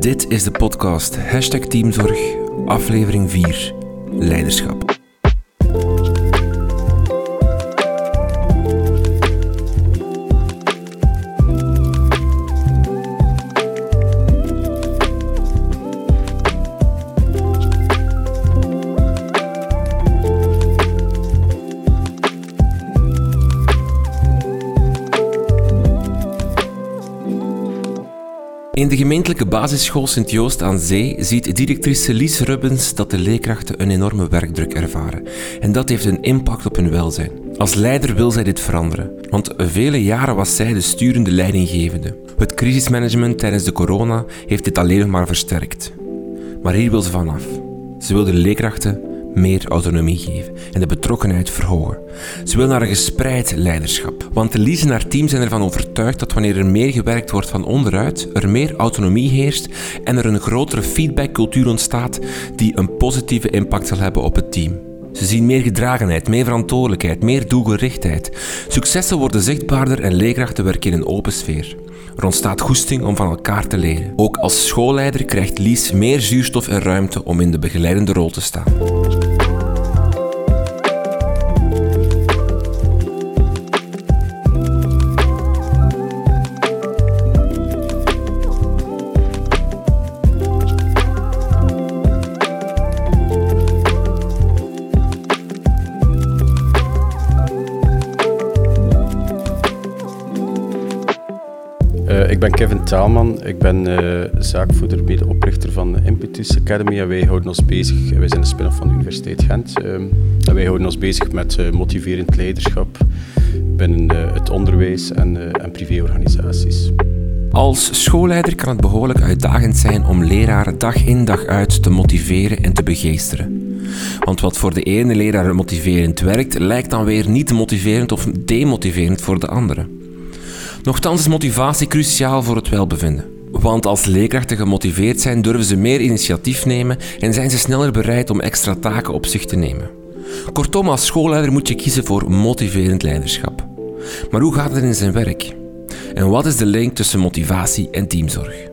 Dit is de podcast. Hashtag Teamzorg, aflevering 4, Leiderschap. De gemeentelijke basisschool Sint-Joost aan Zee ziet directrice Lies Rubbens dat de leerkrachten een enorme werkdruk ervaren. En dat heeft een impact op hun welzijn. Als leider wil zij dit veranderen, want vele jaren was zij de sturende leidinggevende. Het crisismanagement tijdens de corona heeft dit alleen nog maar versterkt. Maar hier wil ze vanaf. Ze wil de leerkrachten meer autonomie geven en de betrokkenheid verhogen. Ze wil naar een gespreid leiderschap. Want Elise en haar team zijn ervan overtuigd dat wanneer er meer gewerkt wordt van onderuit, er meer autonomie heerst en er een grotere feedbackcultuur ontstaat die een positieve impact zal hebben op het team. Ze zien meer gedragenheid, meer verantwoordelijkheid, meer doelgerichtheid. Successen worden zichtbaarder en leerkrachten werken in een open sfeer. Er ontstaat goesting om van elkaar te leren. Ook als schoolleider krijgt Lies meer zuurstof en ruimte om in de begeleidende rol te staan. Ik ben Kevin Taalman. Ik ben uh, zaakvoerder, medeoprichter van de Impetus Academy. En wij houden ons bezig, wij zijn de spin-off van de Universiteit Gent. Uh, en wij houden ons bezig met uh, motiverend leiderschap binnen het onderwijs en, en privéorganisaties. Als schoolleider kan het behoorlijk uitdagend zijn om leraren dag in dag uit te motiveren en te begeesteren. Want wat voor de ene leraar motiverend werkt, lijkt dan weer niet motiverend of demotiverend voor de andere. Nochtans is motivatie cruciaal voor het welbevinden. Want als leerkrachten gemotiveerd zijn, durven ze meer initiatief nemen en zijn ze sneller bereid om extra taken op zich te nemen. Kortom, als schoolleider moet je kiezen voor motiverend leiderschap. Maar hoe gaat het in zijn werk? En wat is de link tussen motivatie en teamzorg?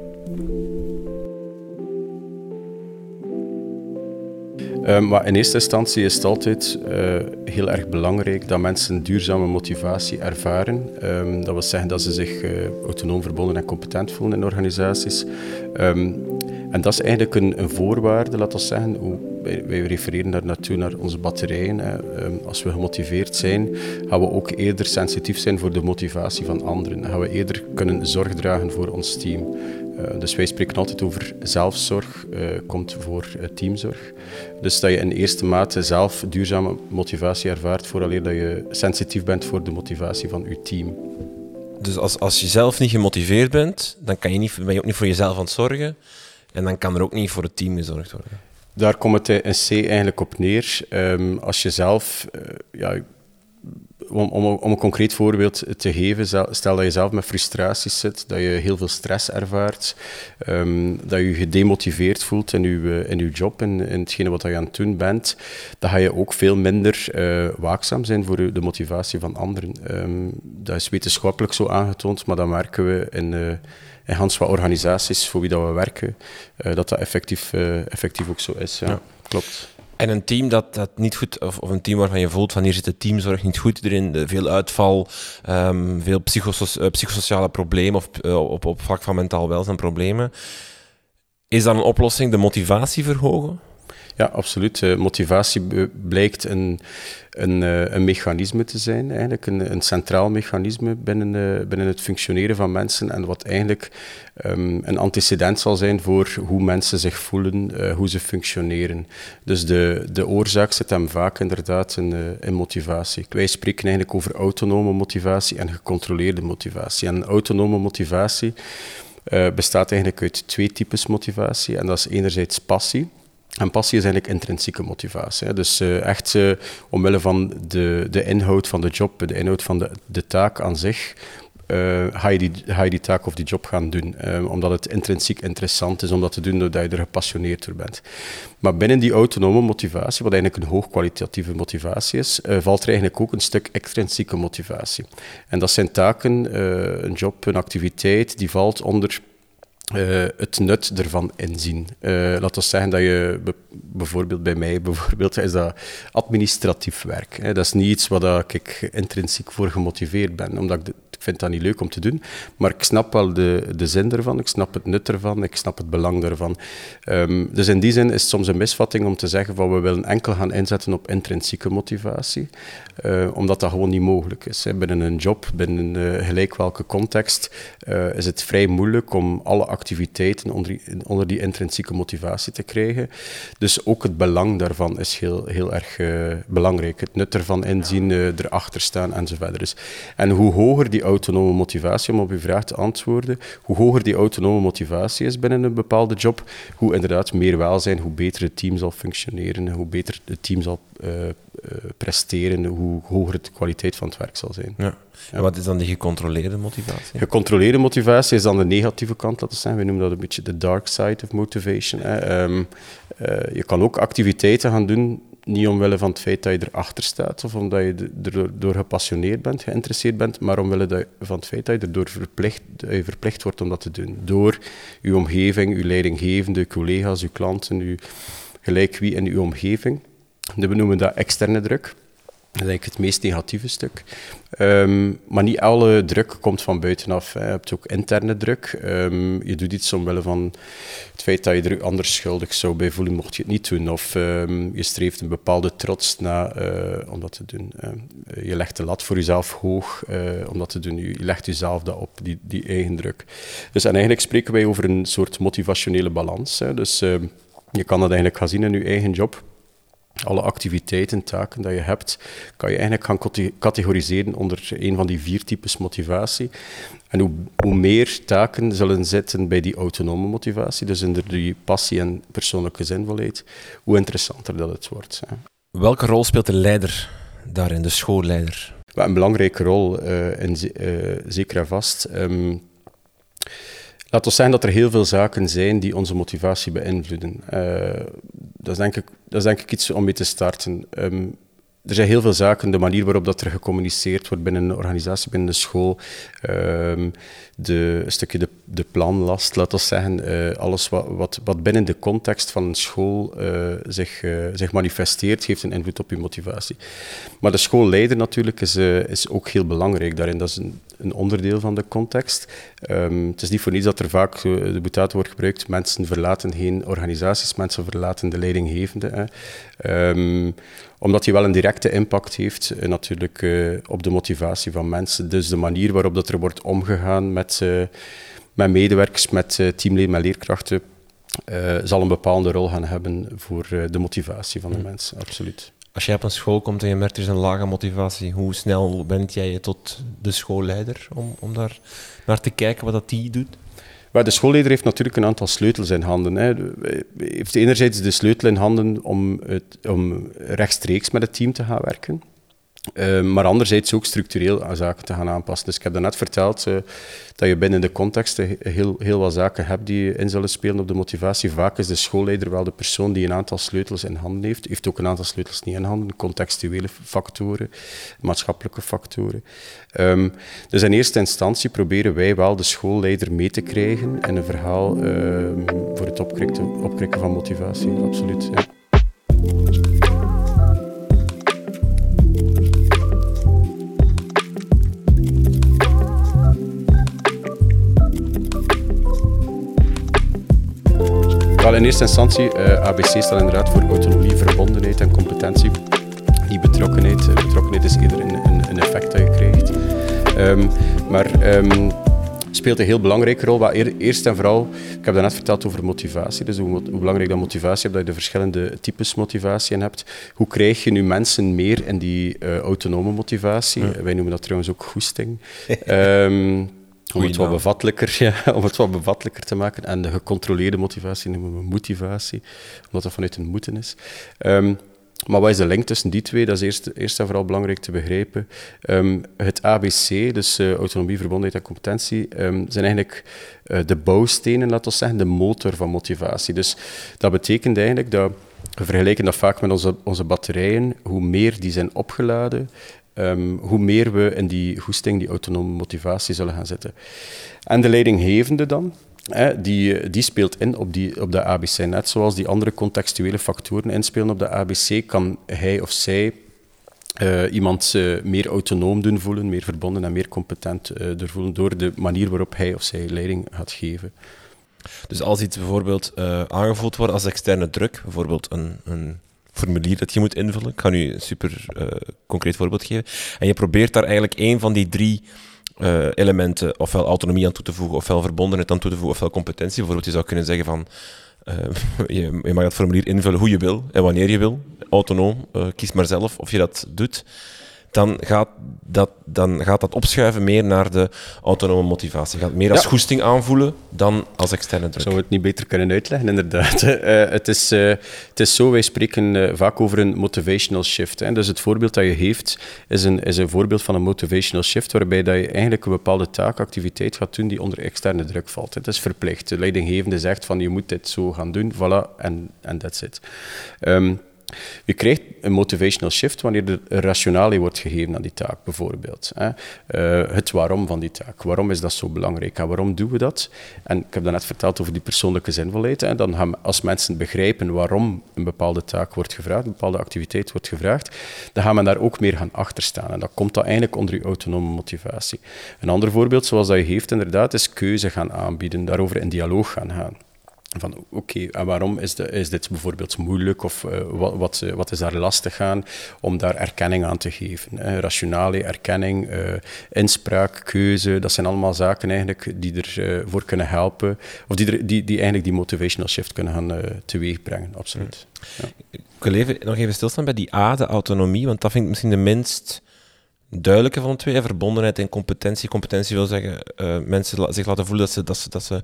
Um, maar in eerste instantie is het altijd uh, heel erg belangrijk dat mensen duurzame motivatie ervaren. Um, dat wil zeggen dat ze zich uh, autonoom verbonden en competent voelen in organisaties. Um, en dat is eigenlijk een, voorwaarde, laten we zeggen. Wij, refereren daar naartoe naar onze batterijen. als we gemotiveerd zijn, gaan we ook eerder sensitief zijn voor de motivatie van anderen. Dan gaan we eerder kunnen zorg dragen voor ons team. Uh, dus wij spreken altijd over zelfzorg, uh, komt voor uh, teamzorg. Dus dat je in eerste mate zelf duurzame motivatie ervaart, vooraleer dat je sensitief bent voor de motivatie van je team. Dus als, als je zelf niet gemotiveerd bent, dan kan je niet, ben je ook niet voor jezelf aan het zorgen. En dan kan er ook niet voor het team gezorgd worden. Daar komt het in C eigenlijk op neer. Um, als je zelf ja, om, om, om, een concreet voorbeeld te geven, stel dat je zelf met frustraties zit, dat je heel veel stress ervaart, um, dat je gedemotiveerd voelt in je, in je job, in, in hetgene wat je aan het doen bent, dan ga je ook veel minder uh, waakzaam zijn voor de motivatie van anderen. Um, dat is wetenschappelijk zo aangetoond, maar dat merken we in, uh, wat organisaties voor wie dat we werken, dat dat effectief, effectief ook zo is. Ja. Klopt. En een team dat, dat niet goed, of, of een team waarvan je voelt van hier zit de teamzorg niet goed erin, veel uitval, um, veel uh, psychosociale problemen of uh, op, op vlak van mentaal welzijn problemen. Is dan een oplossing de motivatie verhogen? Ja, absoluut. Uh, motivatie blijkt een, een, uh, een, mechanisme te zijn, eigenlijk een, een centraal mechanisme binnen, uh, binnen het functioneren van mensen en wat eigenlijk um, een antecedent zal zijn voor hoe mensen zich voelen, hoe ze functioneren. Dus de, de oorzaak zit hem vaak inderdaad in, in motivatie. Wij spreken eigenlijk over autonome motivatie en gecontroleerde motivatie. En autonome motivatie bestaat eigenlijk uit twee types motivatie en dat is enerzijds passie. En passie is eigenlijk intrinsieke motivatie. Hè. Dus uh, echt uh, omwille van de, de inhoud van de job, de inhoud van de, de taak aan zich, uh, ga, je die, ga je die taak of die job gaan doen. omdat het intrinsiek interessant is om dat te doen, doordat je er gepassioneerd door bent. Maar binnen die autonome motivatie, wat eigenlijk een hoogkwalitatieve motivatie is, valt er eigenlijk ook een stuk extrinsieke motivatie. En dat zijn taken, een job, een activiteit, die valt onder uh, het nut ervan inzien. Uh, laat ons zeggen dat je bijvoorbeeld bij mij bijvoorbeeld, is dat administratief werk. Hè. Dat is niet iets waar ik intrinsiek voor gemotiveerd ben, omdat ik ik vind dat niet leuk om te doen, maar ik snap wel de, de zin ervan, ik snap het nut ervan, ik snap het belang ervan. Um, dus in die zin is het soms een misvatting om te zeggen van we willen enkel gaan inzetten op intrinsieke motivatie, uh, omdat dat gewoon niet mogelijk is. Hè. Binnen een job, binnen gelijk welke context, is het vrij moeilijk om alle activiteiten onder die, onder die intrinsieke motivatie te krijgen. Dus ook het belang daarvan is heel, heel erg belangrijk. Het nut ervan inzien, erachter staan enzovoort. Dus, en hoe hoger die autonome motivatie, om op uw vraag te antwoorden, hoe hoger die autonome motivatie is binnen een bepaalde job, hoe inderdaad meer welzijn, hoe beter het team zal functioneren, hoe beter het team zal uh, presteren, hoe hoger de kwaliteit van het werk zal zijn. Ja. En wat is dan die gecontroleerde motivatie? Gecontroleerde motivatie is dan de negatieve kant, laten we zeggen. We noemen dat een beetje de dark side of motivation. Um, uh, je kan ook activiteiten gaan doen niet omwille van het feit dat je erachter staat of omdat je er door gepassioneerd bent, geïnteresseerd bent, maar omwille van het feit dat je erdoor verplicht, je verplicht wordt om dat te doen. Door je omgeving, je leidinggevende, je collega's, je klanten, je gelijk wie in je omgeving. We noemen dat externe druk. Dat is eigenlijk het meest negatieve stuk. Um, maar niet alle druk komt van buitenaf. Je hebt ook interne druk. Um, je doet iets omwille van het feit dat je er anders schuldig zou bij voelen mocht je het niet doen. Of um, je streeft een bepaalde trots na uh, om dat te doen. je legt de lat voor jezelf hoog uh, om dat te doen. Je, legt jezelf dat op, die, die eigen druk. Dus en eigenlijk spreken wij over een soort motivationele balans. Hè. Dus je kan dat eigenlijk gaan zien in je eigen job alle activiteiten, taken dat je hebt, kan je eigenlijk gaan categoriseren onder een van die vier types motivatie. En hoe, hoe meer taken zullen zitten bij die autonome motivatie, dus in die passie en persoonlijke zinvolheid, hoe interessanter dat het wordt. Welke rol speelt de leider daarin, de schoolleider? Een belangrijke rol, uh, in, uh, zeker en vast. Um, Laat ons zeggen dat er heel veel zaken zijn die onze motivatie beïnvloeden. Uh, dat, is denk ik, denk ik iets om mee te starten. Um, er zijn heel veel zaken, de manier waarop dat er gecommuniceerd wordt binnen een organisatie, binnen de school, um, de, een stukje de, de planlast, laten we zeggen, uh, alles wat, wat, wat, binnen de context van een school uh, zich, uh, zich manifesteert, heeft een invloed op je motivatie. Maar de schoolleider natuurlijk is, is ook heel belangrijk daarin. Dat is een, een onderdeel van de context. Um, het is niet voor niets dat er vaak de boetaat wordt gebruikt, mensen verlaten geen organisaties, mensen verlaten de leidinggevende. Um, omdat hij wel een directe impact heeft uh, natuurlijk uh, op de motivatie van mensen. Dus de manier waarop dat er wordt omgegaan met, uh, met medewerkers, met teamleden, met leerkrachten, zal een bepaalde rol gaan hebben voor de motivatie van de mensen, absoluut. Als jij op een school komt en je merkt er is een lage motivatie, hoe snel bent jij je tot de schoolleider om, om daar naar te kijken wat dat die doet? Maar de schoolleider heeft natuurlijk een aantal sleutels in handen. Hij heeft enerzijds de sleutel in handen om, om rechtstreeks met het team te gaan werken. Uh, maar anderzijds ook structureel zaken te gaan aanpassen. Dus ik heb daarnet verteld uh, dat je binnen de context heel, heel wat zaken hebt die in zullen spelen op de motivatie. Vaak is de schoolleider wel de persoon die een aantal sleutels in handen heeft. Heeft ook een aantal sleutels niet in handen. Contextuele factoren, maatschappelijke factoren. Um, dus in eerste instantie proberen wij wel de schoolleider mee te krijgen in een verhaal um, voor het opkrikken, opkrikken van motivatie. Absoluut. In eerste instantie, eh, ABC staat inderdaad voor autonomie, verbondenheid en competentie. Die betrokkenheid, uh, betrokkenheid is eerder een, een, een, effect dat je krijgt. Um, maar um, speelt een heel belangrijke rol. Wat eerst en vooral, ik heb net verteld over motivatie, dus hoe, hoe belangrijk dat motivatie is, dat je de verschillende types motivatie in hebt. Hoe krijg je nu mensen meer in die uh, autonome motivatie? Wij noemen dat trouwens ook goesting. um, om het, wat bevattelijker, ja, om het wat bevattelijker te maken. En de gecontroleerde motivatie noemen we motivatie, omdat dat vanuit een moeten is. Um, maar wat is de link tussen die twee? Dat is eerst, eerst en vooral belangrijk te begrijpen. Um, het ABC, dus uh, autonomie, verbondenheid en competentie, um, zijn eigenlijk uh, de bouwstenen, laten we zeggen, de motor van motivatie. Dus dat betekent eigenlijk dat we vergelijken dat vaak met onze, onze batterijen. Hoe meer die zijn opgeladen, um, hoe meer we in die goesting, die autonome motivatie zullen gaan zitten. En de leidinggevende dan, die, die speelt in op, die, op de ABC. Net zoals die andere contextuele factoren inspelen op de ABC, kan hij of zij uh, iemand uh, meer autonoom doen voelen, meer verbonden en meer competent uh, door de manier waarop hij of zij leiding gaat geven. Dus als iets bijvoorbeeld aangevoeld wordt als externe druk, bijvoorbeeld een, een formulier dat je moet invullen, ik ga nu een super concreet voorbeeld geven, en je probeert daar eigenlijk één van die drie elementen, ofwel autonomie aan toe te voegen, ofwel verbondenheid aan toe te voegen, ofwel competentie. Bijvoorbeeld, je zou kunnen zeggen van je, je, mag dat formulier invullen hoe je wil en wanneer je wil. Autonoom, kies maar zelf of je dat doet dan gaat dat, dan gaat dat opschuiven meer naar de autonome motivatie. Gaat meer als goesting aanvoelen dan als externe druk. Zou het niet beter kunnen uitleggen, inderdaad. Uh, het, is, uh, het is zo, wij spreken uh, vaak over een motivational shift. Hè. Dus het voorbeeld dat je heeft, is een, is een voorbeeld van een motivational shift, waarbij dat je eigenlijk een bepaalde taakactiviteit gaat doen die onder externe druk valt. Het is verplicht. De leidinggevende zegt van, je moet dit zo gaan doen, voilà, en that's it. Um, je krijgt een motivational shift wanneer er rationale wordt gegeven aan die taak, bijvoorbeeld. Hè. Uh, het waarom van die taak. Waarom is dat zo belangrijk en waarom doen we dat? En ik heb net verteld over die persoonlijke zinvolheid. Hè. Dan gaan, als mensen begrijpen waarom een bepaalde taak wordt gevraagd, een bepaalde activiteit wordt gevraagd, dan gaan we daar ook meer gaan achter staan. En dat komt dan eigenlijk onder je autonome motivatie. Een ander voorbeeld, zoals dat je heeft, inderdaad, is keuze gaan aanbieden, daarover in dialoog gaan gaan. Van oké, en waarom is, de, is, dit bijvoorbeeld moeilijk of uh, wat, wat, eh, is daar lastig aan om daar erkenning aan te geven? Hè? Rationale erkenning, uh, inspraak, keuze, dat zijn allemaal zaken eigenlijk die ervoor voor kunnen helpen, of die, die, die eigenlijk die motivational shift kunnen gaan teweegbrengen, absoluut. Ja. Ik wil even, nog even stilstaan bij die A, de autonomie, want dat vind ik misschien de minst duidelijke van de twee. Verbondenheid en competentie. Competentie wil zeggen uh, mensen zich laten voelen dat ze, dat ze, dat ze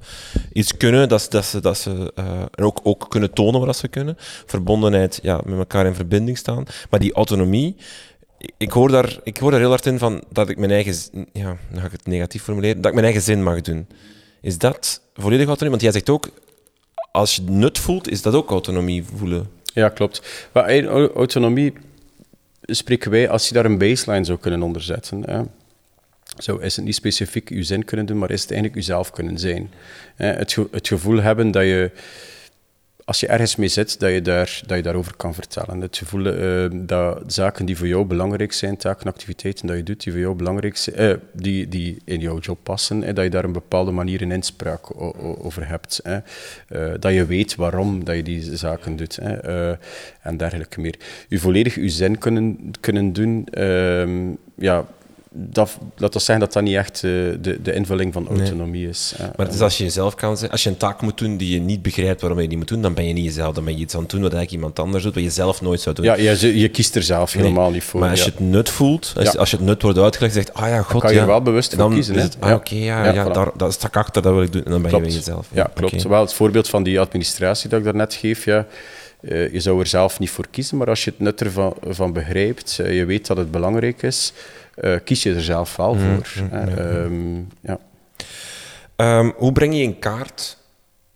iets kunnen, dat ze, dat ze, dat ze uh, ook, ook kunnen tonen wat ze kunnen. Verbondenheid, ja, met elkaar in verbinding staan. Maar die autonomie, ik hoor daar, ik hoor daar heel hard in van dat ik mijn eigen, ja, dan ga ik het negatief formuleren, dat ik mijn eigen zin mag doen. Is dat volledig autonomie? Want jij zegt ook, als je nut voelt, is dat ook autonomie voelen. Ja, klopt. Maar autonomie spreken wij, als je daar een baseline zou kunnen onderzetten, hè, zo is het niet specifiek je zin kunnen doen, maar is het eigenlijk jezelf kunnen zijn. Het, het gevoel hebben dat je als je ergens mee zit, dat je, daar, dat je daarover kan vertellen. Het gevoel uh, dat zaken die voor jou belangrijk zijn, taken, activiteiten dat je doet, die voor jou belangrijk zijn, uh, die, die in jouw job passen, uh, dat je daar een bepaalde manier in inspraak over hebt. dat je weet waarom dat je die zaken doet en dergelijke meer. Je volledig je zin kunnen, kunnen doen, ehm, ja, dat, laat ons zeggen dat dat niet echt uh, de, de invulling van autonomie is. maar het is als je jezelf kan zijn, als je een taak moet doen die je niet begrijpt waarom je die moet doen, dan ben je niet jezelf. Dan ben je iets aan het doen wat eigenlijk iemand anders doet, wat je zelf nooit zou doen. Ja, je, je kiest er zelf helemaal niet voor. Maar als je het nut voelt, als, als, je het nut wordt uitgelegd, zegt, ah ja, god, dan kan je er wel bewust voor kiezen. Het, ah, oké, ja, ja, daar, dat sta ik achter, dat wil ik doen. En dan ben klopt. je jezelf. Ja, klopt. Zowel het voorbeeld van die administratie dat ik daarnet geef, ja, uh, je zou er zelf niet voor kiezen, maar als je het nut ervan van begrijpt, uh, je weet dat het belangrijk is, uh, kies je er zelf wel mm, voor. Mm, um, ja. Um, hoe breng je in kaart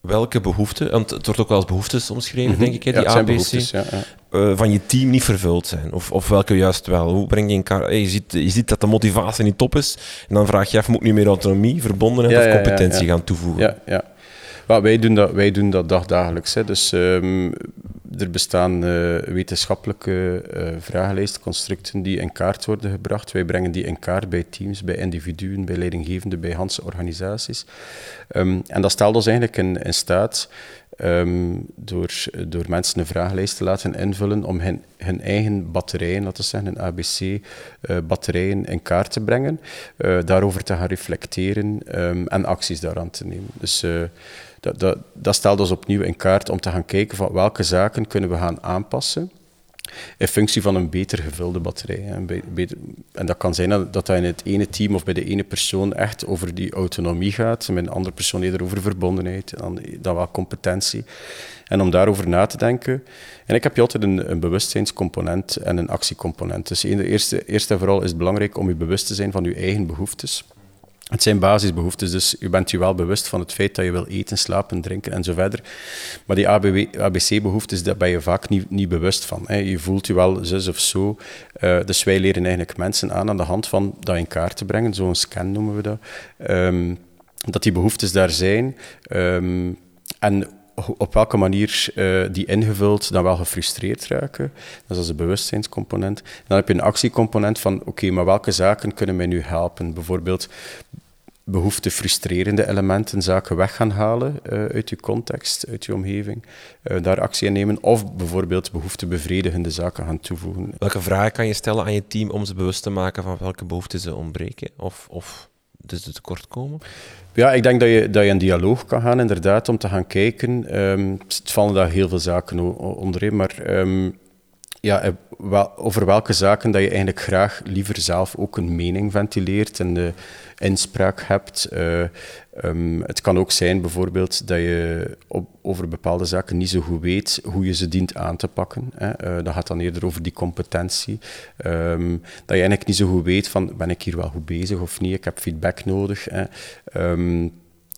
welke behoeften, want het wordt ook wel als behoeftes omschreven, mm -hmm. denk ik, hè, die ja, ABC, ja, ja. Uh, van je team niet vervuld zijn, of, of welke juist wel. Hoe breng je in kaart, hey, je, ziet, je ziet dat de motivatie niet top is, en dan vraag je af, moet ik nu meer autonomie, verbondenheid of competentie gaan toevoegen? Ja, ja. Wij, doen dat, wij doen dat dagdagelijks. Hè. Dus um, er bestaan uh, wetenschappelijke uh, vragenlijstconstructen die in kaart worden gebracht. Wij brengen die in kaart bij teams, bij individuen, bij leidinggevenden, bij Hanse organisaties. Um, en dat stelt ons eigenlijk in staat um, door, door mensen een vragenlijst te laten invullen om hun, hun eigen batterijen, laten zeggen, hun ABC-batterijen uh, in kaart te brengen, uh, daarover te gaan reflecteren um, en acties daaraan te nemen. Dus uh, dat, dat, dat stelt ons opnieuw in kaart om te gaan kijken van welke zaken kunnen we gaan aanpassen in functie van een beter gevulde batterij. En dat kan zijn dat dat in het ene team of bij de ene persoon echt over die autonomie gaat, en bij een andere persoon eerder over verbondenheid, dan, dan wel competentie. En om daarover na te denken. En ik heb je altijd een, een bewustzijnscomponent en een actiecomponent. Dus eerst, eerst en vooral is het belangrijk om je bewust te zijn van je eigen behoeftes. Het zijn basisbehoeftes, dus u bent u wel bewust van het feit dat je wil eten, slapen, drinken en zo verder. Maar die ABC-behoeftes, daar ben je vaak niet, niet bewust van. Hè. Je voelt je wel zus of zo. Uh, dus wij leren eigenlijk mensen aan aan de hand van dat in kaart te brengen. Zo'n scan noemen we dat. Um, dat die behoeftes daar zijn. Ehm, en op welke manier uh, die ingevuld dan wel gefrustreerd raken. Dat is de bewustzijnscomponent. Dan heb je een actiecomponent van, oké, maar welke zaken kunnen mij nu helpen? Bijvoorbeeld behoefte frustrerende elementen, zaken weg gaan halen uh, uit je context, uit je omgeving, uh, daar actie in nemen, of bijvoorbeeld behoefte bevredigende zaken gaan toevoegen. Welke vragen kan je stellen aan je team om ze bewust te maken van welke behoeften ze ontbreken? Of, of dus de tekortkomen? Ja, ik denk dat je, dat je een dialoog kan gaan, inderdaad, om te gaan kijken. Um, het vallen daar heel veel zaken onderin, maar um, ja, eh, over welke zaken dat je eigenlijk graag liever zelf ook een mening ventileert en de inspraak hebt. Uh, um, het kan ook zijn bijvoorbeeld dat je op, over bepaalde zaken niet zo goed weet hoe je ze dient aan te pakken. Hè. Uh, dat gaat dan eerder over die competentie. Um, dat je eigenlijk niet zo goed weet van ben ik hier wel goed bezig of niet, ik heb feedback nodig. Hè. Um,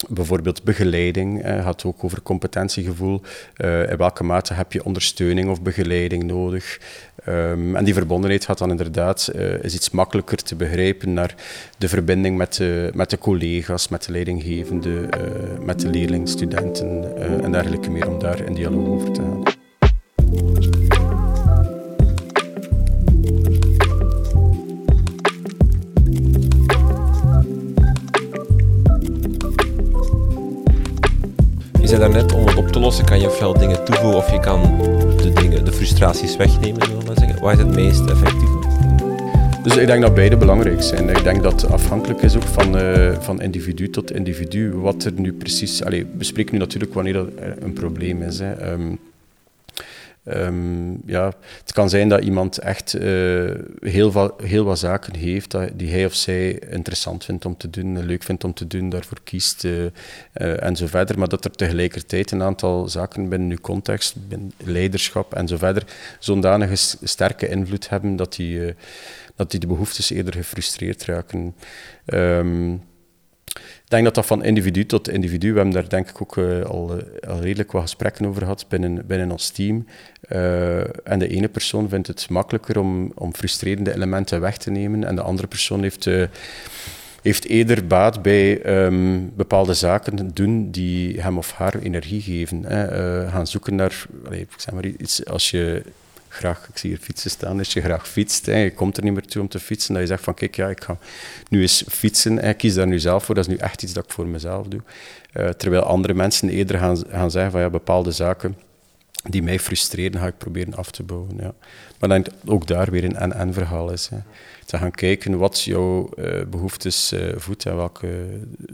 Bijvoorbeeld begeleiding eh, gaat ook over competentiegevoel. Uh, in welke mate heb je ondersteuning of begeleiding nodig? Um, en die verbondenheid gaat dan inderdaad uh, is iets makkelijker te begrijpen naar de verbinding met de, met de collega's, met de leidinggevende, uh, met de leerlingstudenten en dergelijke meer om daar in dialoog over te gaan. Zei daarnet, om het op te lossen kan je ofwel dingen toevoegen of je kan de, dingen, de frustraties wegnemen, we zeggen. Wat is het meest effectief? Dus ik denk dat beide belangrijk zijn. Ik denk dat het afhankelijk is ook van, uh, van individu tot individu wat er nu precies... Allez, we spreken nu natuurlijk wanneer er een probleem is. Hè. Um, Um, ja, het kan zijn dat iemand echt uh, heel, heel wat zaken heeft die hij of zij interessant vindt om te doen, leuk vindt om te doen, daarvoor kiest uh, en zo verder. Maar dat er tegelijkertijd een aantal zaken binnen uw context, binnen leiderschap en zo verder, zodanig sterke invloed hebben dat die, dat die de behoeftes eerder gefrustreerd raken. Um, denk dat dat van individu tot individu, we hebben daar denk ik ook uh, al, uh, al, redelijk wat gesprekken over gehad binnen, binnen ons team. Uh, en de ene persoon vindt het makkelijker om, om frustrerende elementen weg te nemen en de andere persoon heeft, heeft eerder baat bij um, bepaalde zaken doen die hem of haar energie geven. Hè. gaan zoeken naar, allez, zeg maar iets, als je graag, ik zie hier fietsen staan, als je graag fietst, hè, je komt er niet meer toe om te fietsen, dat je zegt van kijk, ja, ik ga nu eens fietsen, en ik kies daar nu zelf voor, dat is nu echt iets dat ik voor mezelf doe. Uh, terwijl andere mensen eerder gaan, gaan zeggen van ja, bepaalde zaken die mij frustreren, ga ik proberen af te bouwen. Ja. Maar dan ook daar weer een en-en verhaal is. Hè. Te gaan kijken wat jouw uh, behoeftes uh, voedt en welke,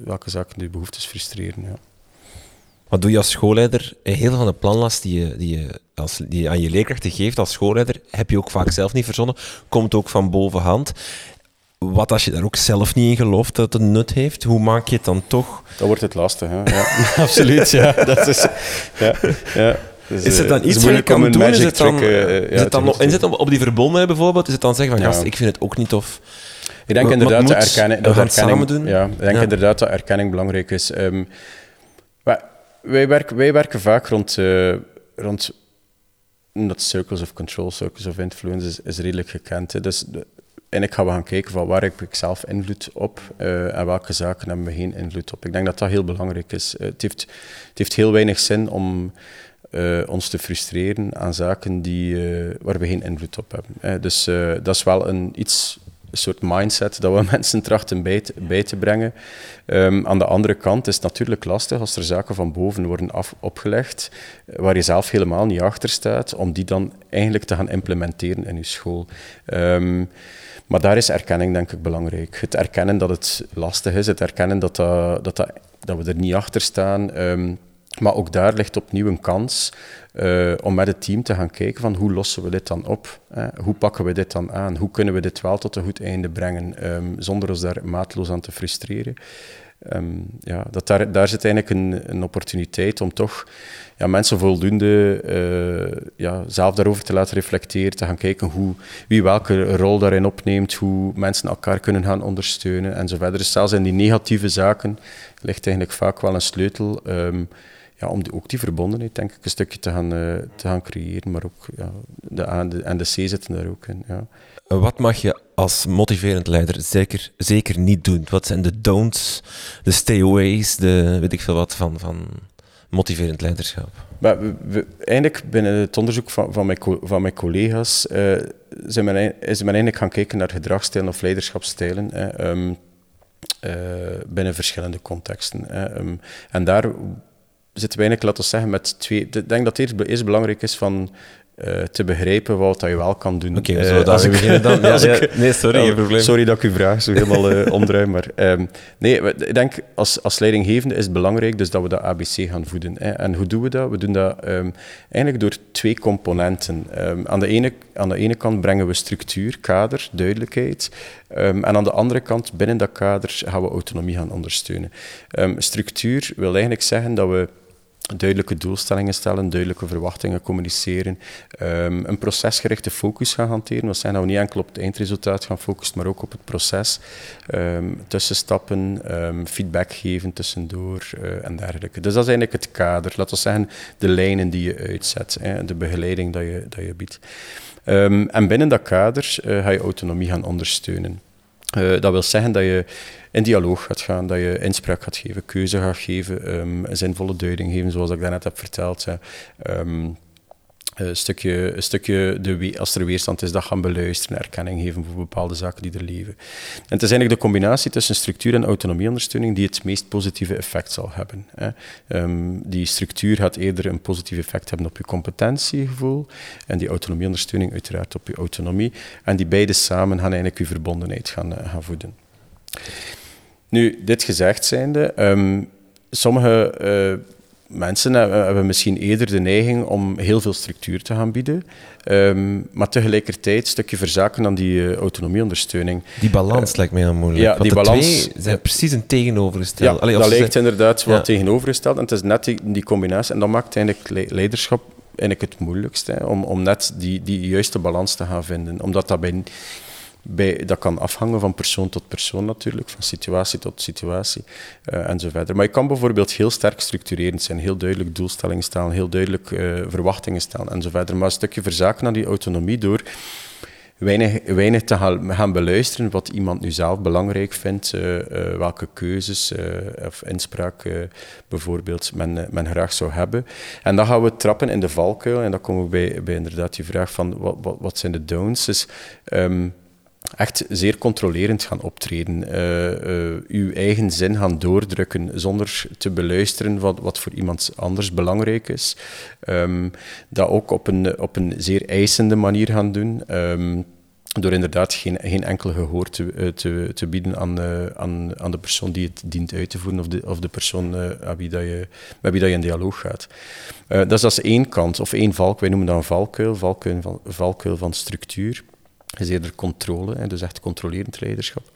welke zaken die behoeftes frustreren. Ja. Wat doe je als schoolleider? Heel veel van de planlast die je, die je, als, die je aan je leerkrachten geeft als schoolleider, heb je ook vaak zelf niet verzonnen. Komt ook van bovenhand. Wat als je daar ook zelf niet in gelooft dat het een nut heeft? Hoe maak je het dan toch? Dat wordt het lastig, hè? Ja, absoluut. Ja. Dat is, ja, ja. Dus, is het dan iets wat je kan doen? Is het dan, uh, dan nog inzet op, op die verbondenheid bijvoorbeeld? Is het dan zeggen van, gast, ik vind het ook niet tof. Ik denk inderdaad dat erkenning... Dat erkenning doen. Ja, ik denk inderdaad dat erkenning belangrijk is. Um, wij, werken, wij werken vaak rond, uh, rond dat circles of control, circles of influence is, redelijk gekend. Hè. Dus en ik ga we gaan kijken van waar heb ik zelf invloed op uh, en welke zaken hebben we geen invloed op. Ik denk dat dat heel belangrijk is. Uh, het, heeft, het heeft heel weinig zin om ons te frustreren aan zaken die, waar we geen invloed op hebben. dus dat is wel een, iets een soort mindset dat we mensen trachten bij te, bij te brengen. Um, aan de andere kant is het natuurlijk lastig als er zaken van boven worden opgelegd, eh, waar je zelf helemaal niet achter staat, om die dan eigenlijk te gaan implementeren in je school. Um, maar daar is erkenning denk ik belangrijk. Het erkennen dat het lastig is, het erkennen dat, dat, dat, dat, we er niet achter staan. Um, maar ook daar ligt opnieuw een kans uh, om met het team te gaan kijken van hoe lossen we dit dan op? Hoe pakken we dit dan aan? Hoe kunnen we dit wel tot een goed einde brengen um, zonder ons daar maatloos aan te frustreren? Um, ja, dat daar, daar zit eigenlijk een, een opportuniteit om toch ja, mensen voldoende uh, ja, zelf daarover te laten reflecteren, te gaan kijken hoe, wie welke rol daarin opneemt, hoe mensen elkaar kunnen gaan ondersteunen en zo verder. Dus zelfs in die negatieve zaken ligt eigenlijk vaak wel een sleutel. Um, ja, om die, ook die verbondenheid denk ik een stukje te gaan, uh, te gaan creëren. Maar ook ja, de A en de, en de C zitten daar ook in. Ja. Wat mag je als motiverend leider zeker, zeker niet doen? Wat zijn de don'ts, de stay-aways, de weet ik veel wat van, van motiverend leiderschap? Maar we, eigenlijk binnen het onderzoek van, van, mijn, van mijn collega's uh, zijn men, is men eigenlijk gaan kijken naar gedragsstijlen of um, uh, binnen verschillende contexten. Hè, um, en daar zitten we eigenlijk, laten we zeggen, met twee... Ik denk dat het eerst belangrijk is van uh, te begrijpen wat dat je wel kan doen. Oké, okay, uh, als ik beginnen dan? Ja, ja, nee, sorry, geen probleem. Sorry dat ik u vraag, zo helemaal uh, omdraai, maar um, nee, ik denk als, als leidinggevende is het belangrijk dus dat we dat ABC gaan voeden. Hè. En hoe doen we dat? We doen dat um, eigenlijk door twee componenten. Um, aan, de ene, aan de ene kant brengen we structuur, kader, duidelijkheid. en aan de andere kant, binnen dat kader, gaan we autonomie gaan ondersteunen. structuur wil eigenlijk zeggen dat we duidelijke doelstellingen stellen, duidelijke verwachtingen communiceren, um, een procesgerichte focus gaan hanteren. Dat zijn dat we niet enkel op het eindresultaat gaan focussen, maar ook op het proces. Um, tussenstappen, um, feedback geven tussendoor uh, en dergelijke. Dus dat is eigenlijk het kader. Laten we zeggen, de lijnen die je uitzet, hè, de begeleiding dat je, dat je biedt. en binnen dat kader uh, ga je autonomie gaan ondersteunen. Uh, dat wil zeggen dat je in dialoog gaat gaan, dat je inspraak gaat geven, keuze gaat geven, um, zinvolle duiding geven, zoals ik daarnet heb verteld. Um, een stukje, een stukje de, als er weerstand is, dat gaan beluisteren, erkenning geven voor bepaalde zaken die er leven. En het is eigenlijk de combinatie tussen structuur en autonomieondersteuning die het meest positieve effect zal hebben. Hè. Um, die structuur gaat eerder een positief effect hebben op je competentiegevoel en die autonomieondersteuning uiteraard op je autonomie. En die beide samen gaan eigenlijk je verbondenheid gaan, uh, gaan voeden. Nu, dit gezegd zijnde, um, sommige uh, mensen hebben misschien eerder de neiging om heel veel structuur te gaan bieden, um, maar tegelijkertijd een stukje verzaken aan die uh, autonomieondersteuning. Die balans uh, lijkt mij heel moeilijk. Ja, die balans twee zijn precies een tegenovergesteld. Ja, Allee, dat lijkt inderdaad wat ja. tegenovergesteld en het is net die, die, combinatie en dat maakt eigenlijk leiderschap eigenlijk het moeilijkste, hè, om, om net die, die juiste balans te gaan vinden. Omdat dat bij bij, dat kan afhangen van persoon tot persoon natuurlijk, van situatie tot situatie uh. Maar je kan bijvoorbeeld heel sterk structurerend zijn, heel duidelijk doelstellingen stellen, heel duidelijk uh, verwachtingen stellen en zo verder. Maar een stukje verzaken naar die autonomie door weinig, weinig te gaan, beluisteren wat iemand nu zelf belangrijk vindt, uh, welke keuzes of inspraak bijvoorbeeld men, men graag zou hebben. En dan gaan we trappen in de valkuil en dan komen we bij, bij inderdaad die vraag van wat, wat, wat zijn de. Dus, um, echt zeer controlerend gaan optreden. Uh, uw eigen zin gaan doordrukken zonder te beluisteren wat, voor iemand anders belangrijk is. Um, dat ook op een, op een zeer eisende manier gaan doen. Um, door inderdaad geen, geen enkel gehoor te, uh, te, te bieden aan, aan, aan de persoon die het dient uit te voeren of de, of de persoon uh, wie dat je, met wie dat je in dialoog gaat. dat is als één kant, of één valk. Wij noemen dat een valkuil, valkuil van, valkuil van structuur is eerder controle, hè, dus echt controlerend leiderschap.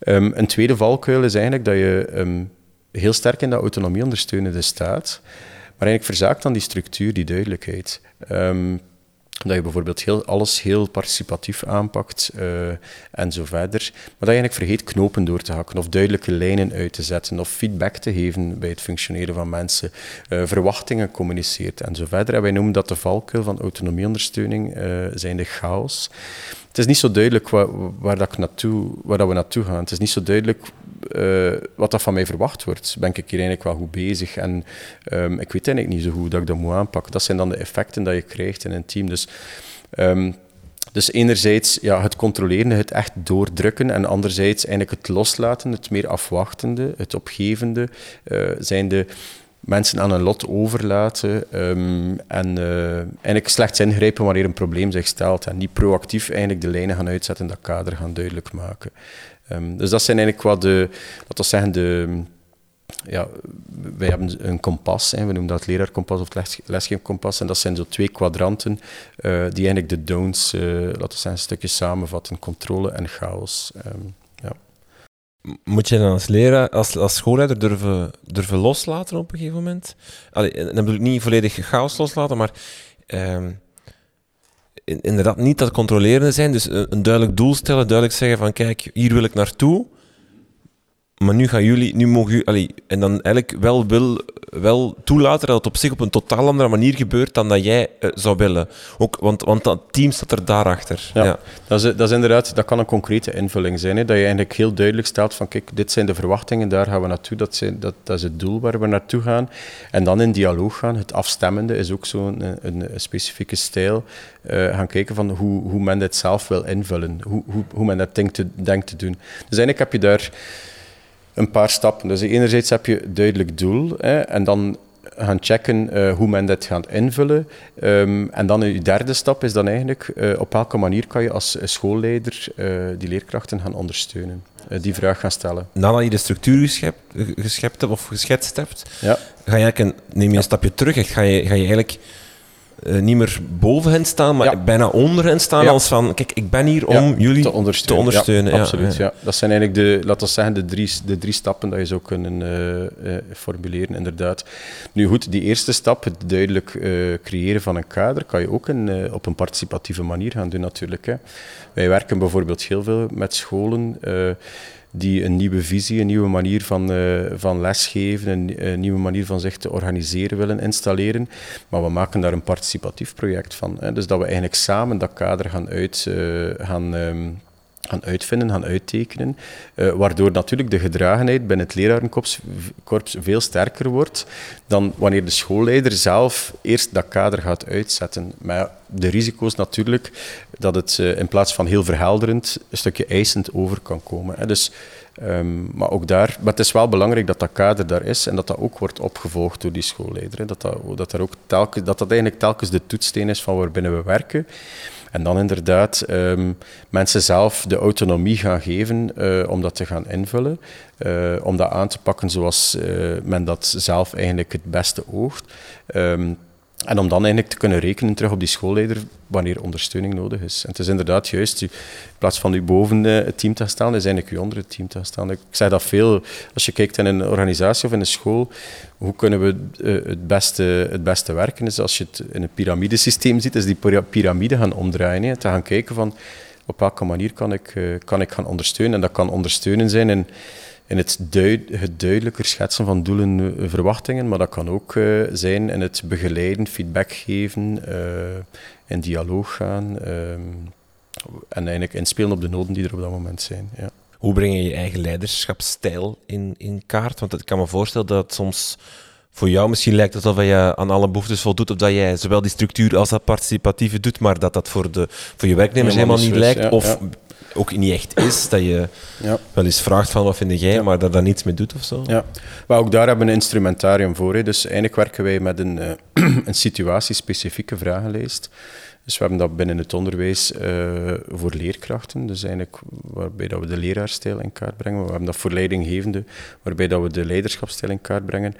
Um, een tweede valkuil is eigenlijk dat je um, heel sterk in de autonomie ondersteunende staat, maar eigenlijk verzaakt aan die structuur, die duidelijkheid. Um, dat je bijvoorbeeld heel, alles heel participatief aanpakt uh, en zo verder. Maar dat je eigenlijk vergeet knopen door te hakken of duidelijke lijnen uit te zetten of feedback te geven bij het functioneren van mensen, uh, verwachtingen communiceert en zo verder. En wij noemen dat de valkuil van autonomieondersteuning, uh, zijn de chaos het is niet zo duidelijk waar, waar, dat naartoe, waar dat we naartoe gaan. Het is niet zo duidelijk uh, wat dat van mij verwacht wordt. Ben ik hier eigenlijk wel goed bezig? En um, ik weet eigenlijk niet zo goed dat ik dat moet aanpakken. Dat zijn dan de effecten dat je krijgt in een team. Dus, um, dus enerzijds ja, het controleren, het echt doordrukken. En anderzijds eigenlijk het loslaten, het meer afwachtende, het opgevende. Uh, zijn de mensen aan een lot overlaten um, en uh, eigenlijk slechts ingrijpen wanneer een probleem zich stelt en niet proactief eigenlijk de lijnen gaan uitzetten en dat kader gaan duidelijk maken. Um, dus dat zijn eigenlijk wat de, we zeggen, de, ja, wij hebben een kompas, hè, we noemen dat leraarkompas of lesgeefkompas, en dat zijn zo twee kwadranten uh, die eigenlijk de don'ts, uh, laten we zeggen, een stukje samenvatten, controle en chaos. Um, moet je dan als leraar, als, schoolleider durven, durven loslaten op een gegeven moment? Allee, dan bedoel ik niet volledig chaos loslaten, maar um, inderdaad niet dat controlerende zijn. Dus een, een, duidelijk doel stellen, duidelijk zeggen van kijk, hier wil ik naartoe. Maar nu gaan jullie, nu mogen jullie, allee, en dan eigenlijk wel, wil, wel toelaten dat het op zich op een totaal andere manier gebeurt dan dat jij uh, zou willen. Ook, want, want dat team staat er daarachter. Ja, ja. Dat, is, dat is inderdaad, dat kan een concrete invulling zijn. Hè, dat je eigenlijk heel duidelijk stelt van kijk, dit zijn de verwachtingen, daar gaan we naartoe, dat, zijn, dat, dat is het doel waar we naartoe gaan. En dan in dialoog gaan. Het afstemmende is ook zo'n een, een, specifieke stijl. Uh, gaan kijken van hoe, hoe men dit zelf wil invullen, hoe, hoe, hoe men dat denkt te, denkt te doen. Dus eigenlijk heb je daar een paar stappen. Dus enerzijds heb je duidelijk doel hè, en dan gaan checken uh, hoe men dit gaat invullen. Um, en dan je derde stap is dan eigenlijk uh, op welke manier kan je als schoolleider uh, die leerkrachten gaan ondersteunen. die vraag gaan stellen. Nadat je de structuur geschept, geschept hebt of geschetst hebt, ja. ga je een, neem je een ja. stapje terug. Ga je, ga je eigenlijk uh, niet meer boven hen staan, maar ja. bijna onder hen staan. Ja. Als van, kijk, ik ben hier om jullie te ondersteunen. Te ondersteunen. absoluut, ja. Dat zijn eigenlijk de, laten we zeggen, de drie, de drie stappen dat je zou kunnen uh, uh, formuleren, inderdaad. Nu goed, die eerste stap, het duidelijk creëren van een kader, kan je ook in, op een participatieve manier gaan doen, natuurlijk. Hè. Wij werken bijvoorbeeld heel veel met scholen die een nieuwe visie, een nieuwe manier van, uh, van lesgeven, een, een, nieuwe manier van zich te organiseren willen installeren. Maar we maken daar een participatief project van. Hè. Dus dat we eigenlijk samen dat kader gaan uit uh, gaan. Um, gaan uitvinden, gaan uittekenen, uh, waardoor natuurlijk de gedragenheid binnen het lerarenkorps veel sterker wordt dan wanneer de schoolleider zelf eerst dat kader gaat uitzetten. Maar de risico's natuurlijk dat het uh, in plaats van heel verhelderend een stukje eisend over kan komen. Hè. Dus, um, maar ook daar, maar het is wel belangrijk dat dat kader daar is en dat dat ook wordt opgevolgd door die schoolleider. Hè. Dat, dat, dat, ook telkens, dat dat eigenlijk telkens de toetssteen is van waarbinnen we werken. En dan inderdaad um, mensen zelf de autonomie gaan geven uh, om dat te gaan invullen, uh, om dat aan te pakken zoals uh, men dat zelf eigenlijk het beste oogt. Um, en om dan eigenlijk te kunnen rekenen terug op die schoolleider wanneer ondersteuning nodig is. En het is inderdaad juist, in plaats van u boven het team te staan, is eigenlijk u onder het team te staan. Ik zeg dat veel, als je kijkt in een organisatie of in een school, hoe kunnen we het beste, het beste werken? Als je het in een piramidesysteem ziet, is die piramide gaan omdraaien. Hè, te gaan kijken van op welke manier kan ik, kan ik gaan ondersteunen. En dat kan ondersteunen zijn in in het, duid, het duidelijker schetsen van doelen, uh, verwachtingen, maar dat kan ook zijn in het begeleiden, feedback geven, in dialoog gaan en eigenlijk inspelen op de noden die er op dat moment zijn. Ja. Hoe breng je je eigen leiderschapsstijl in, in kaart? Want ik kan me voorstellen dat het soms voor jou misschien lijkt alsof je aan alle behoeftes voldoet, of dat jij zowel die structuur als dat participatieve doet, maar dat dat voor, de, voor je werknemers helemaal, helemaal niet lijkt. Ja, of ja ook niet echt is. Dat je ja. wel eens vraagt van wat vind jij, maar dat daar niets mee doet of zo. Ja, maar ook daar hebben we een instrumentarium voor. Hè. Dus eigenlijk werken wij met een, uh, een situatiespecifieke vragenlijst. Dus we hebben dat binnen het onderwijs uh, voor leerkrachten, dus eigenlijk waarbij dat we de leraarstijl in kaart brengen. We hebben dat voor leidinggevende, waarbij dat we de leiderschapstijl in kaart brengen.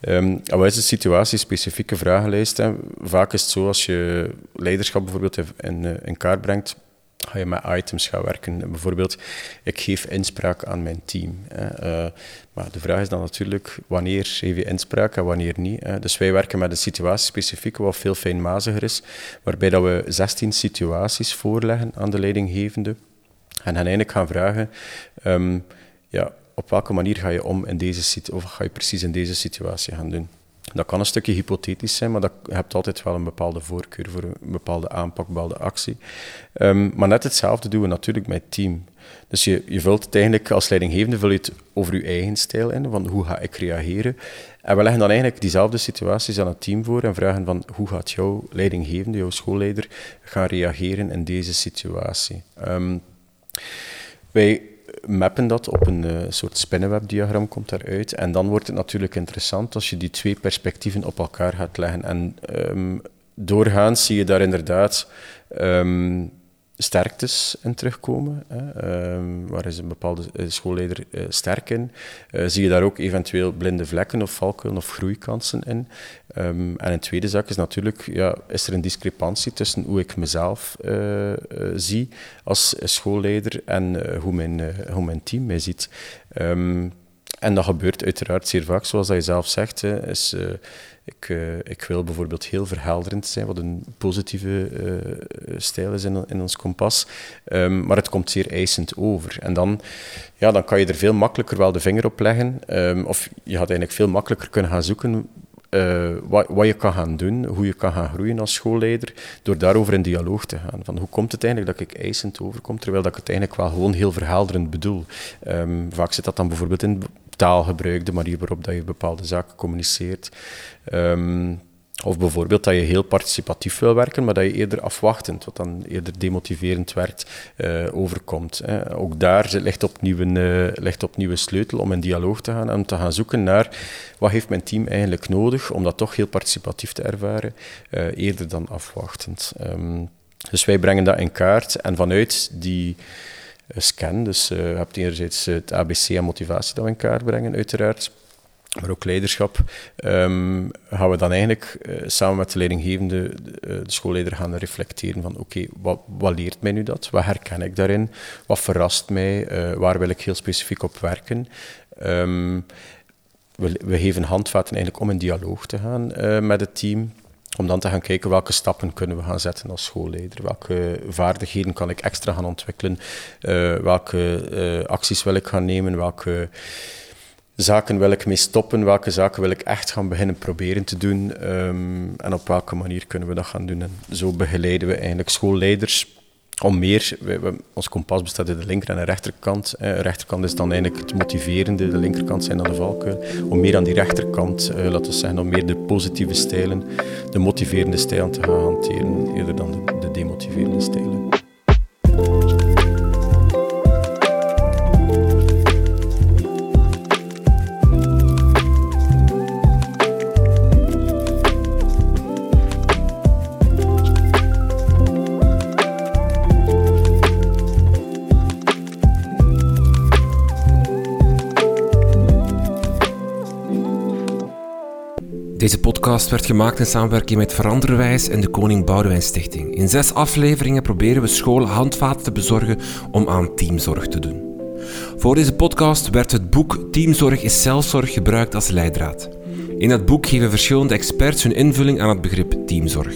Um, wat is de situatie-specifieke vragenlijst? Hè? Vaak is het zo, als je leiderschap bijvoorbeeld in, in eh, kaart brengt, ga je met items gaan werken. Bijvoorbeeld, ik geef inspraak aan mijn team. Uh, maar de vraag is dan natuurlijk, wanneer geef je inspraak en wanneer niet. Dus wij werken met een situatie-specifieke, wat veel fijnmaziger is, waarbij dat we 16 situaties voorleggen aan de leidinggevende en hen eigenlijk gaan vragen, um, ja, op welke manier ga je om in deze situatie, of ga je precies in deze situatie gaan doen. Dat kan een stukje hypothetisch zijn, maar dat, je hebt altijd wel een bepaalde voorkeur voor een bepaalde aanpak, een bepaalde actie. Um, maar net hetzelfde doen we natuurlijk met team. Dus je, je vult het eigenlijk als leidinggevende vul je het over je eigen stijl in, van hoe ga ik reageren. En we leggen dan eigenlijk diezelfde situaties aan het team voor en vragen van hoe gaat jouw leidinggevende, jouw schoolleider, gaan reageren in deze situatie. Um, wij mappen dat op een uh, soort spinnenwebdiagram, komt daaruit. En dan wordt het natuurlijk interessant als je die twee perspectieven op elkaar gaat leggen. En um, doorgaans zie je daar inderdaad um, sterktes in terugkomen. Hè. Um, waar is een bepaalde eh, schoolleider uh, sterk in? Uh, zie je daar ook eventueel blinde vlekken of valkuilen of groeikansen in? Um, en een tweede zaak is natuurlijk, ja, is er een discrepantie tussen hoe ik mezelf zie als schoolleider en hoe, mijn, hoe mijn team mij ziet? Um, En dat gebeurt uiteraard zeer vaak, zoals dat je zelf zegt. Is, ik, uh, ik wil bijvoorbeeld heel verhelderend zijn, wat een positieve uh, stijl is in, in ons kompas. Um, maar het komt zeer eisend over. En dan, ja, dan kan je er veel makkelijker wel de vinger op leggen. Um, of je gaat eigenlijk veel makkelijker kunnen gaan zoeken uh, wat, wat, je kan gaan doen, hoe je kan gaan groeien als schoolleider, door daarover in dialoog te gaan. Van hoe komt het eigenlijk dat ik eisend overkom, terwijl dat ik het eigenlijk wel gewoon heel verhelderend bedoel. Um, vaak zit dat dan bijvoorbeeld in taalgebruik, de manier waarop dat je bepaalde zaken communiceert. Um, of bijvoorbeeld dat je heel participatief wil werken, maar dat je eerder afwachtend, wat dan eerder demotiverend werkt, uh, overkomt. Hè. Ook daar ligt opnieuw, een, uh, ligt sleutel om in dialoog te gaan en te gaan zoeken naar wat heeft mijn team eigenlijk nodig om dat toch heel participatief te ervaren, uh, eerder dan afwachtend. Um, dus wij brengen dat in kaart en vanuit die scan, dus je hebt enerzijds het ABC en motivatie dat we in kaart brengen, uiteraard maar ook leiderschap, um, gaan we dan eigenlijk uh, samen met de leidinggevende, de, de schoolleider, gaan reflecteren van oké, wat, wat, leert mij nu dat? Wat herken ik daarin? Wat verrast mij? Waar wil ik heel specifiek op werken? Um, we, we, geven handvaten eigenlijk om in dialoog te gaan met het team. Om dan te gaan kijken welke stappen kunnen we gaan zetten als schoolleider. Welke vaardigheden kan ik extra gaan ontwikkelen? welke acties wil ik gaan nemen? Welke zaken wil ik mee stoppen, welke zaken wil ik echt gaan beginnen proberen te doen um, en op welke manier kunnen we dat gaan doen. En zo begeleiden we eigenlijk schoolleiders om meer, ons kompas bestaat uit de linker en de rechterkant. De rechterkant is dan eigenlijk het motiverende, de linkerkant zijn dan de valkuil. Om meer aan die rechterkant, uh, laten we zeggen, om meer de positieve stijlen, de motiverende stijlen te gaan hanteren, eerder dan de demotiverende stijlen. Podcast werd gemaakt in samenwerking met Veranderwijs en de Koning Boudewijn Stichting. In zes afleveringen proberen we scholen handvaten te bezorgen om aan teamzorg te doen. Voor deze podcast werd het boek Teamzorg is zelfzorg gebruikt als leidraad. In het boek geven verschillende experts hun invulling aan het begrip teamzorg.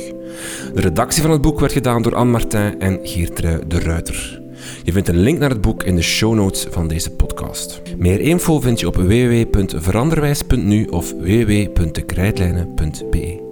De redactie van het boek werd gedaan door Anne Martin en Geertrui de Ruiter. Je vindt een link naar het boek in de show notes van deze podcast. Meer info vind je op www.veranderwijs.nu of www.dekrijtlijnen.be.